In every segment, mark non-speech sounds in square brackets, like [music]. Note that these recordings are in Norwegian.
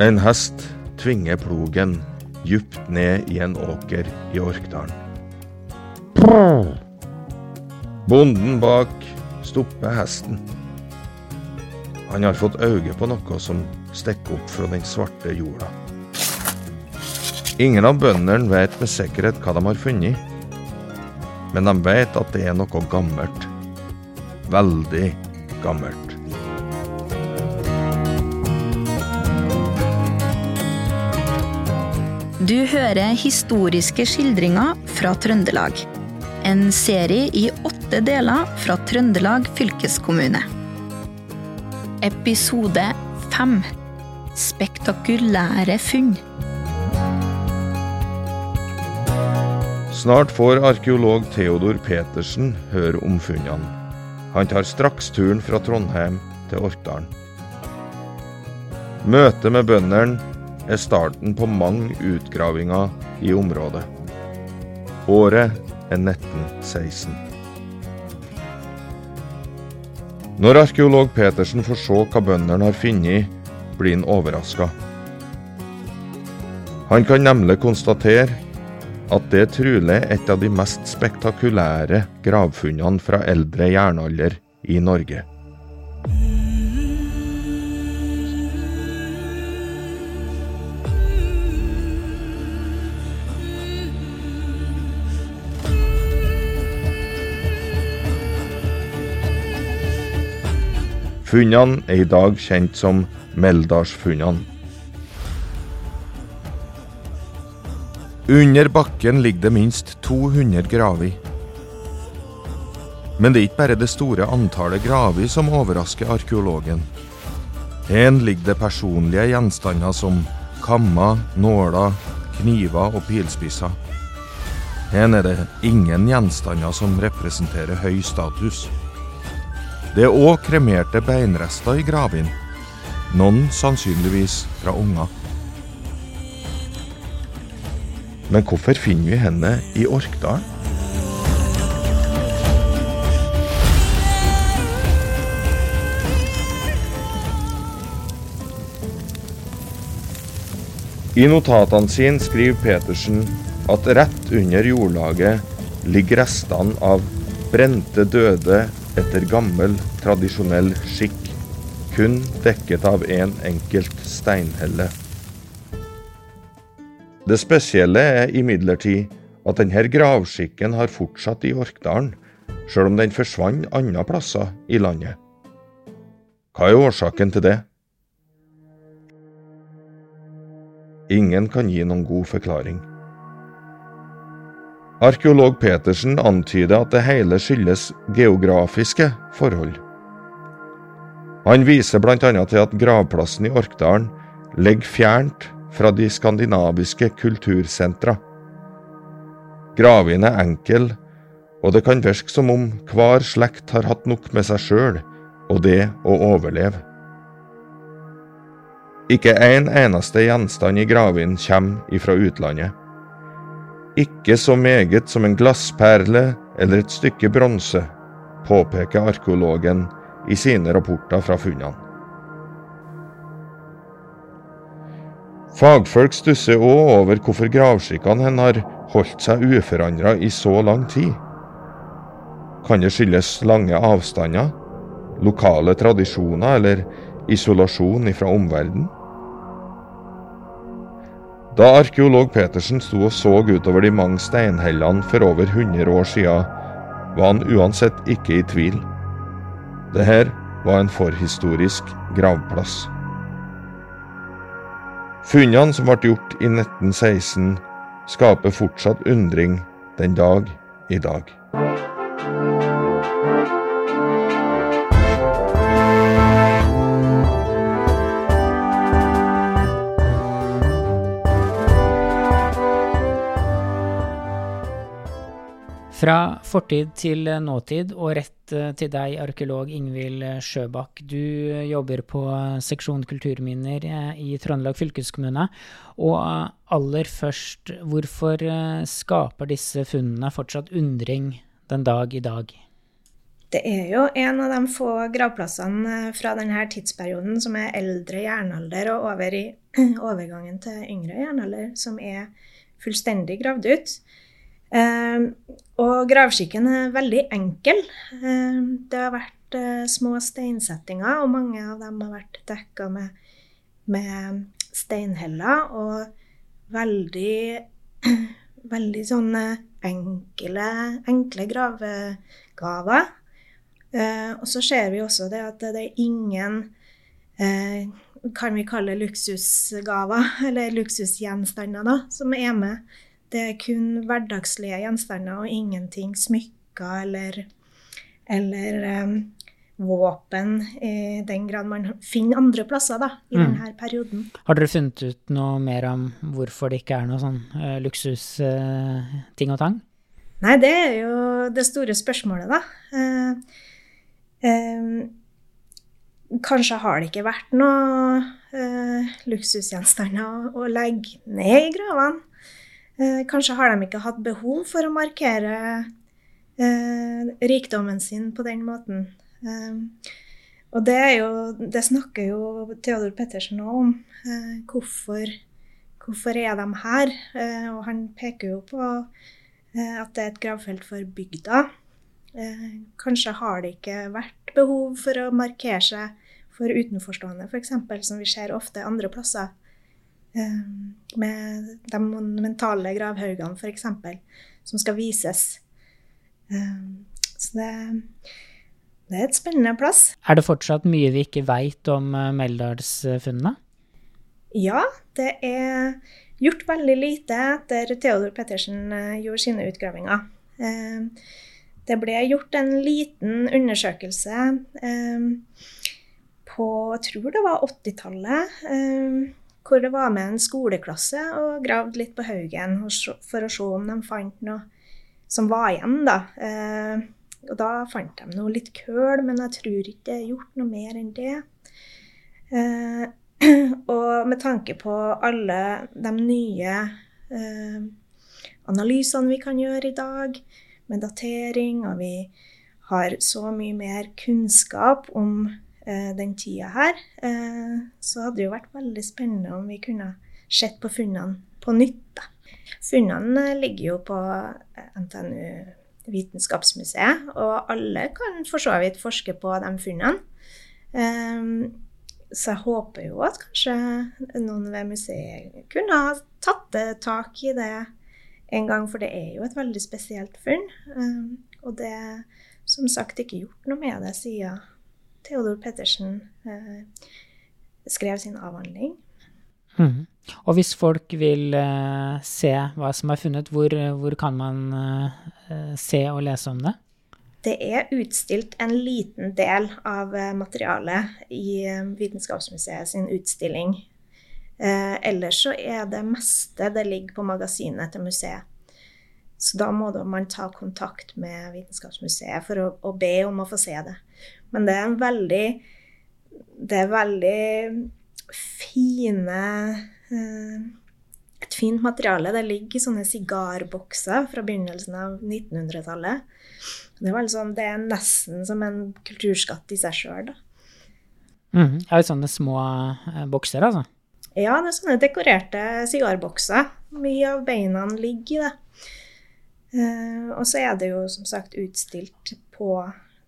En hest tvinger plogen djupt ned i en åker i Orkdalen. Bonden bak stopper hesten. Han har fått øye på noe som stikker opp fra den svarte jorda. Ingen av bøndene vet med sikkerhet hva de har funnet, men de vet at det er noe gammelt. Veldig gammelt. Du hører historiske skildringer fra Trøndelag. En serie i åtte deler fra Trøndelag fylkeskommune. Episode fem Spektakulære funn. Snart får arkeolog Theodor Petersen høre om funnene. Han tar straks turen fra Trondheim til Orkdalen. Møtet med bøndene er starten på mange utgravinger i området. Året er 1916. Når arkeolog Petersen får se hva bøndene har funnet, blir han overraska. Han kan nemlig konstatere at det er trolig et av de mest spektakulære gravfunnene fra eldre jernalder i Norge. Funnene er i dag kjent som Meldalsfunnene. Under bakken ligger det minst 200 graver. Men det er ikke bare det store antallet graver som overrasker arkeologen. Her ligger det personlige gjenstander som kammer, nåler, kniver og pilspisser. Her er det ingen gjenstander som representerer høy status. Det er òg kremerte beinrester i gravene, noen sannsynligvis fra unger. Men hvorfor finner vi henne i Orkdalen? I notatene sine skriver Petersen at rett under jordlaget ligger restene av brente døde etter gammel, tradisjonell skikk, kun dekket av en enkelt steinhelle. Det spesielle er imidlertid at denne gravskikken har fortsatt i Orkdalen, sjøl om den forsvant andre plasser i landet. Hva er årsaken til det? Ingen kan gi noen god forklaring. Arkeolog Petersen antyder at det hele skyldes geografiske forhold. Han viser bl.a. til at gravplassen i Orkdalen ligger fjernt fra de skandinaviske kultursentra. Gravene er enkel, og det kan virke som om hver slekt har hatt nok med seg sjøl og det å overleve. Ikke en eneste gjenstand i gravene kommer ifra utlandet. Ikke så meget som en glassperle eller et stykke bronse, påpeker arkeologen i sine rapporter fra funnene. Fagfolk stusser òg over hvorfor gravskikkene hennes har holdt seg uforandra i så lang tid. Kan det skyldes lange avstander, lokale tradisjoner eller isolasjon ifra omverdenen? Da arkeolog Petersen sto og så utover de mange steinhellene for over 100 år siden, var han uansett ikke i tvil. Dette var en forhistorisk gravplass. Funnene som ble gjort i 1916, skaper fortsatt undring den dag i dag. Fra fortid til nåtid, og rett eh, til deg, arkeolog Ingvild Sjøbakk. Du jobber på seksjon kulturminner eh, i Trøndelag fylkeskommune. Og aller først, hvorfor eh, skaper disse funnene fortsatt undring den dag i dag? Det er jo en av de få gravplassene fra denne tidsperioden som er eldre jernalder og over i [clears throat] overgangen til yngre jernalder, som er fullstendig gravd ut. Eh, og gravskikken er veldig enkel. Eh, det har vært eh, små steinsettinger, og mange av dem har vært dekka med, med steinheller. Og veldig, [clears throat] veldig sånne enkle, enkle gravegaver. og så ser vi også det at det er ingen kan vi kalle luksusgaver, [laughs] eller luksusgjenstander, da, som er med det er kun hverdagslige gjenstander og ingenting smykker eller, eller um, våpen, i den grad man finner andre plasser da, i mm. denne perioden. Har dere funnet ut noe mer om hvorfor det ikke er noe sånn uh, luksusting uh, og tang? Nei, det er jo det store spørsmålet, da. Uh, kanskje har det ikke vært noe luksusgjenstander å legge ned i gravene. Eh, kanskje har de ikke hatt behov for å markere eh, rikdommen sin på den måten. Eh, og det, jo, det snakker jo Theodor Pettersen òg om. Hvorfor, hvorfor, er de her? Og han peker jo på at det er et gravfelt for bygda. kanskje har det ikke vært behov for å markere seg for utenforstående, f.eks., som vi ser ofte andre plasser. Eh, med de monumentale gravhaugene, f.eks., som skal vises. Eh, så det, det, er et spennende plass. Er det fortsatt mye vi ikke veit om eh, Meldalsfunnene? Ja, det er gjort veldig lite etter Theodor Pettersen gjorde sine utgravinger. Det ble gjort en liten undersøkelse på jeg tror det var 80-tallet hvor det var med en skoleklasse og gravde litt på haugen for å se om de fant noe som var igjen, da. Eh, og da fant de noe litt køl, men jeg tror ikke det er gjort noe mer enn det. Eh, [clears throat] og med tanke på alle de nye eh, analysene vi kan gjøre i dag, med datering, og vi har så mye mer kunnskap om den tida her, eh, så hadde det jo vært veldig spennende om vi kunne sett på funnene på nytt. Da. Funnene ligger jo på eh, NTNU Vitenskapsmuseet, og alle kan for så vidt forske på de funnene. Så jeg håper jo at kanskje noen ved museet kunne ha tatt tak i det en gang, for det er jo et veldig spesielt funn. Og det er som sagt ikke gjort noe med det siden Theodor Pettersen eh, skrev sin avhandling. Mm. Og hvis folk vil eh, se hva som er funnet, hvor, hvor kan man eh, se og lese om det? Det er utstilt en liten del av eh, materialet i eh, Vitenskapsmuseet sin utstilling. Eh, ellers så er det meste det ligger på magasinet til museet. Så da må man ta kontakt med Vitenskapsmuseet for å, å be om å få se det. Men det er en veldig Det er veldig fine eh, Et fint materiale. Det ligger i sånne sigarbokser fra begynnelsen av 1900-tallet. Det, sånn, det, er nesten som en kulturskatt i seg sjøl, da. Mm, er det sånne små eh, bokser, altså? Ja, det er sånne dekorerte sigarbokser. Mye av beina ligger i det. Uh, og så er det jo som sagt utstilt på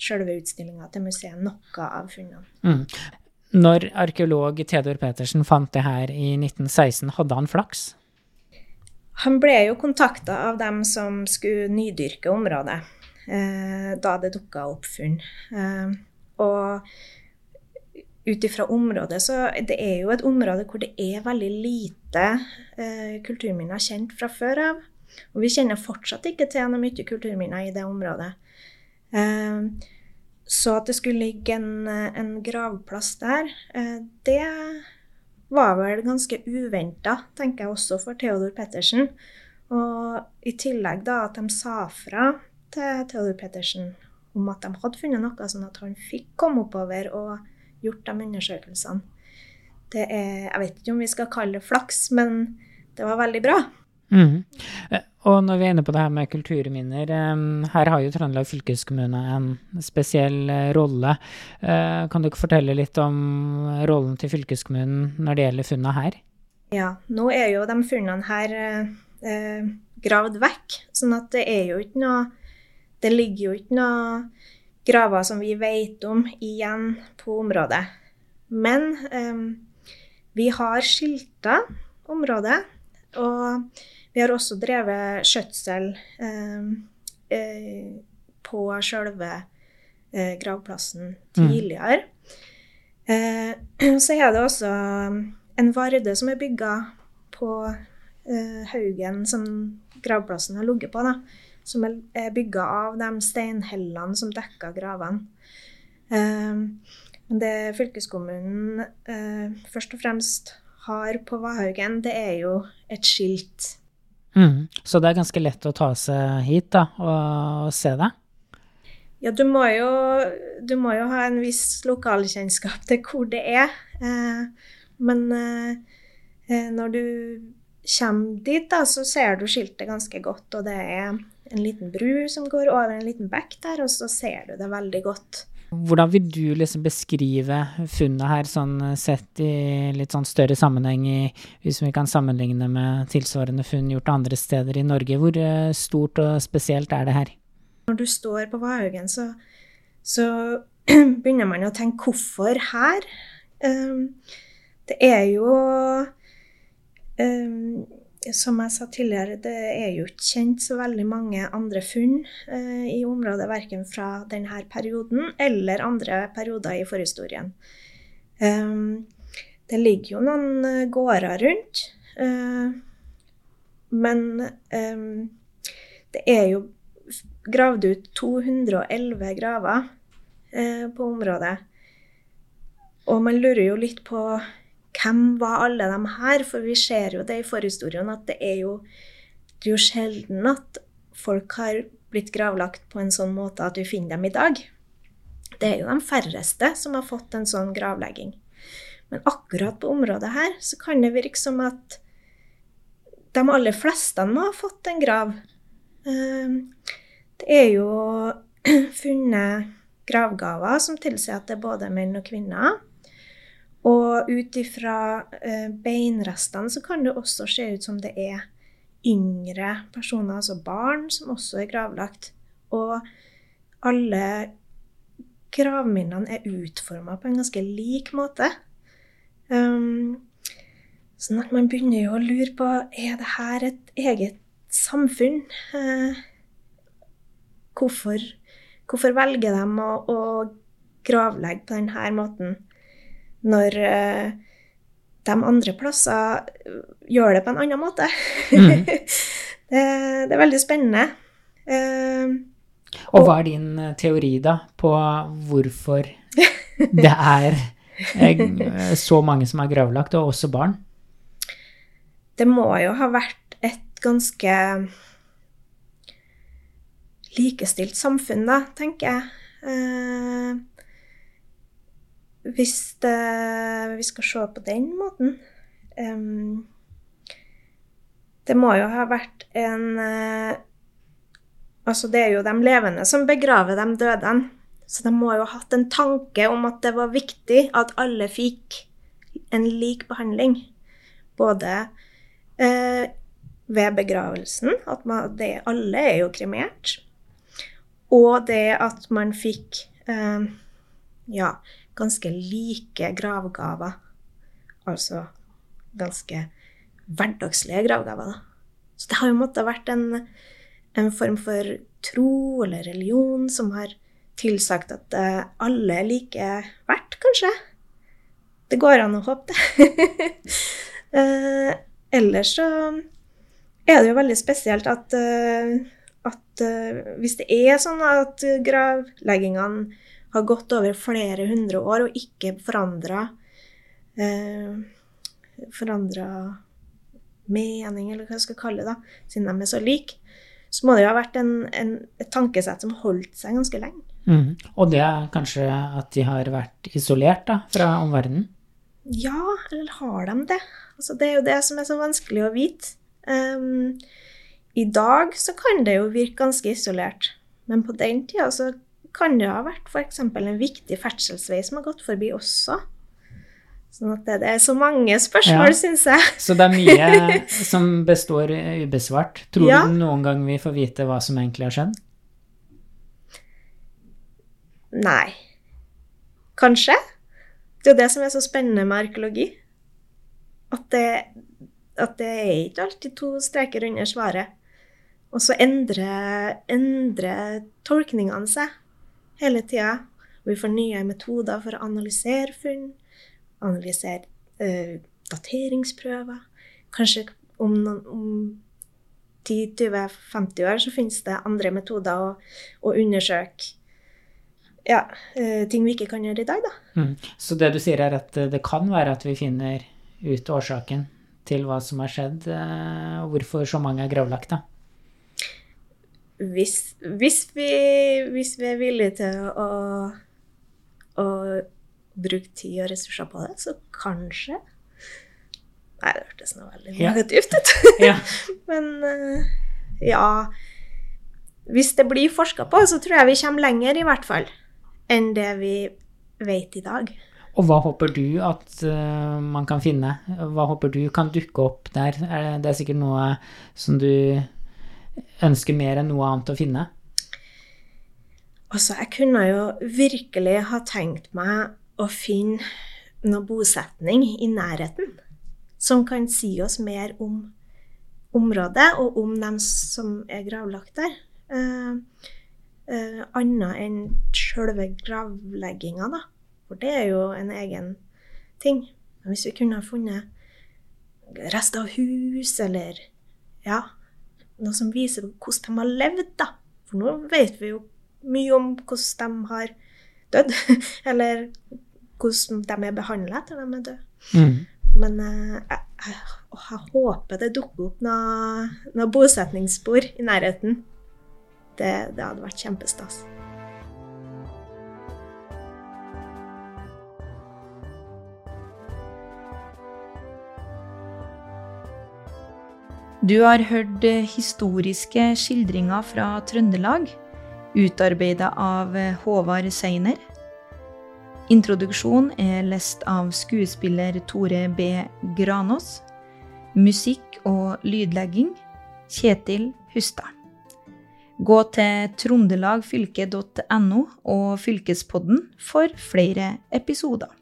selve utstillinga til museet noe av funnene. Mm. Når arkeolog Theodor Petersen fant det her i 1916, hadde han flaks? Han ble jo kontakta av dem som skulle nydyrke området eh, da det dukka opp funn. Eh, og ut ifra området så Det er jo et område hvor det er veldig lite eh, kulturminner kjent fra før av. Og vi kjenner fortsatt ikke til noe mye kulturminner i det området. Eh, så at det skulle ligge en, en gravplass der, eh, det var vel ganske uventa, tenker jeg også for Theodor Pettersen. Og i tillegg da at de sa fra til Theodor Pettersen om at de hadde funnet noe, sånn at han fikk komme oppover og gjort de undersøkelsene. Det er, jeg vet ikke om vi skal kalle det flaks, men det var veldig bra. Mm. Og når vi er inne på det her med kulturminner, her har jo Trøndelag fylkeskommune en spesiell eh, rolle. Eh, kan du ikke fortelle litt om rollen til fylkeskommunen når det gjelder funnene her? Ja, nå er jo de funnene her eh, gravd vekk, sånn at det er jo ikke noe Det ligger jo ikke noe graver som vi vet om igjen på området. Men eh, vi har skilta området, og vi har også drevet skjøtsel eh, eh, på sjølve eh, gravplassen mm. tidligere. Mm. [clears throat] så er det også en varde som er bygga på eh, Haugen, som gravplassen har ligget på. da, Som er bygga av de steinhellene som dekker gravene. Eh, det fylkeskommunen eh, først og fremst har på Vahaugen, det er jo et skilt Mm. Så det er ganske lett å ta seg hit da, og se det? Ja, du må, jo, du må jo ha en viss lokalkjennskap til hvor det er. Eh, men eh, eh, når du kommer dit, da, så ser du skiltet ganske godt. Og det er en liten bru som går over en liten bekk der, og så ser du det veldig godt. Hvordan vil du liksom beskrive funnet her, sånn eh, sett i litt sånn større sammenheng, i, hvis vi kan sammenligne med tilsvarende funn gjort andre steder i Norge? Hvor eh, stort og spesielt er det her? Når du står på Vahaugen, så, så [clears throat] begynner man å tenke hvorfor her? Um, det er jo um, som jeg sa tidligere, det er jo ikke kjent så veldig mange andre funn eh, i området, verken fra denne perioden eller andre perioder i forhistorien. Um, det ligger jo noen eh, gårder rundt, uh, men um, det er jo gravd ut 211 graver uh, på området. Og man lurer jo litt på hvem var alle de her? For vi ser jo det i forhistorien at det er jo, det er jo sjelden at folk har blitt gravlagt på en sånn måte at vi finner dem i dag. Det er jo de færreste som har fått en sånn gravlegging. Men akkurat på området her så kan det virke som at de aller fleste må ha fått en grav. Ehm, det er jo [clears throat] funnet gravgaver som tilsier at det er både menn og kvinner. Og ut ifra eh, beinrestene så kan det også se ut som det er yngre personer, altså barn, som også er gravlagt. Og alle gravminnene er utforma på en ganske lik måte. Um, sånn at man begynner jo å lure på er det her et eget samfunn. Uh, hvorfor, hvorfor, velger de å, å gravlegge på denne måten? Når uh, de andre plasser eh, gjør det på en annen måte. Mm. [laughs] det, det, er veldig spennende. Uh, og hva er din teori, da, på hvorfor [laughs] det er så mange som er gravlagt, og også barn? Det må jo ha vært et ganske likestilt samfunn, da, tenker jeg. Hvis det, vi skal se på den måten um, Det må jo ha vært en uh, Altså, det er jo de levende som begraver de døde. Så de må jo ha hatt en tanke om at det var viktig at alle fikk en lik behandling. Både uh, ved begravelsen, at man, det, alle er jo kremert, og det at man fikk uh, ja, ganske like gravgaver. Altså ganske hverdagslige gravgaver. Da. Så det har jo måttet vært en, en, form for tro eller religion som har tilsagt at uh, alle er like verdt, kanskje. Det går an å håpe det. uh, [laughs] ellers så er det jo veldig spesielt at, uh, at hvis det er sånn at gravleggingene har gått over flere hundre år og ikke forandra eh, Forandra mening, eller hva jeg skal kalle det, da, siden de er så like, så må det jo ha vært en, en, et tankesett som holdt seg ganske lenge. Mm. Og det er kanskje at de har vært isolert da, fra omverdenen? Ja, eller har de det? Altså, det er jo det som er så vanskelig å vite. Um, I dag så kan det jo virke ganske isolert, men på den tida så kan det ha vært f.eks. en viktig ferdselsvei som har gått forbi også. Sånn at det, det er så mange spørsmål, Ja. syns jeg. Så det er mye [laughs] som består ubesvart. Tror Ja. du noen gang vi får vite hva som egentlig har skjedd? Nei. Kanskje. Det er jo det som er så spennende med arkeologi. At det, at det er ikke alltid to streker under svaret. Og så endrer, endrer tolkningene seg hele tida. Vi får nye metoder for å analysere funn, analysere eh, dateringsprøver. Kanskje om, om 10-20-50 år så finnes det andre metoder å, å undersøke ja, eh, ting vi ikke kan gjøre i dag, da. Mm. Så det du sier er at eh, det kan være at vi finner ut årsaken til hva som har skjedd, eh, og hvorfor så mange er gravlagt, da. Hvis, hvis, vi, hvis vi er villige til å, å bruke tid og ressurser på det, så kanskje Nei, det hørtes nå veldig Ja. negativt ut. [laughs] Ja. [laughs] Men eh, ja Hvis det blir forska på, så tror jeg vi kommer lenger, i hvert fall, enn det vi vet i dag. Og hva håper du at uh, man kan finne? Hva håper du kan dukke opp der? Er det, det er sikkert noe som du ønsker mer enn noe annet å finne? Altså, jeg kunne jo virkelig ha tenkt meg å finne noe bosetning i nærheten som kan si oss mer om området og om dem som er gravlagt der. Eh, eh, Annet enn sjølve gravlegginga, da. For det er jo en egen ting. Men hvis vi kunne ha funnet rester av hus, eller ja, noe som viser hvordan de har levd, da. For nå vet vi jo mye om hvordan de har dødd, [laughs] eller hvordan de er behandla etter de er døde. Mm. Men eh, jeg, jeg, jeg håper det dukker opp noen noe bosetningsspor i nærheten. Det, det hadde vært kjempestas. Du har hørt eh, historiske skildringer fra Trøndelag, utarbeida av eh, Håvard Seiner. Introduksjon er lest av skuespiller Tore B. Granås. Musikk og lydlegging Kjetil Hustad. Gå til trondelagfylke.no og Fylkespodden for flere episoder.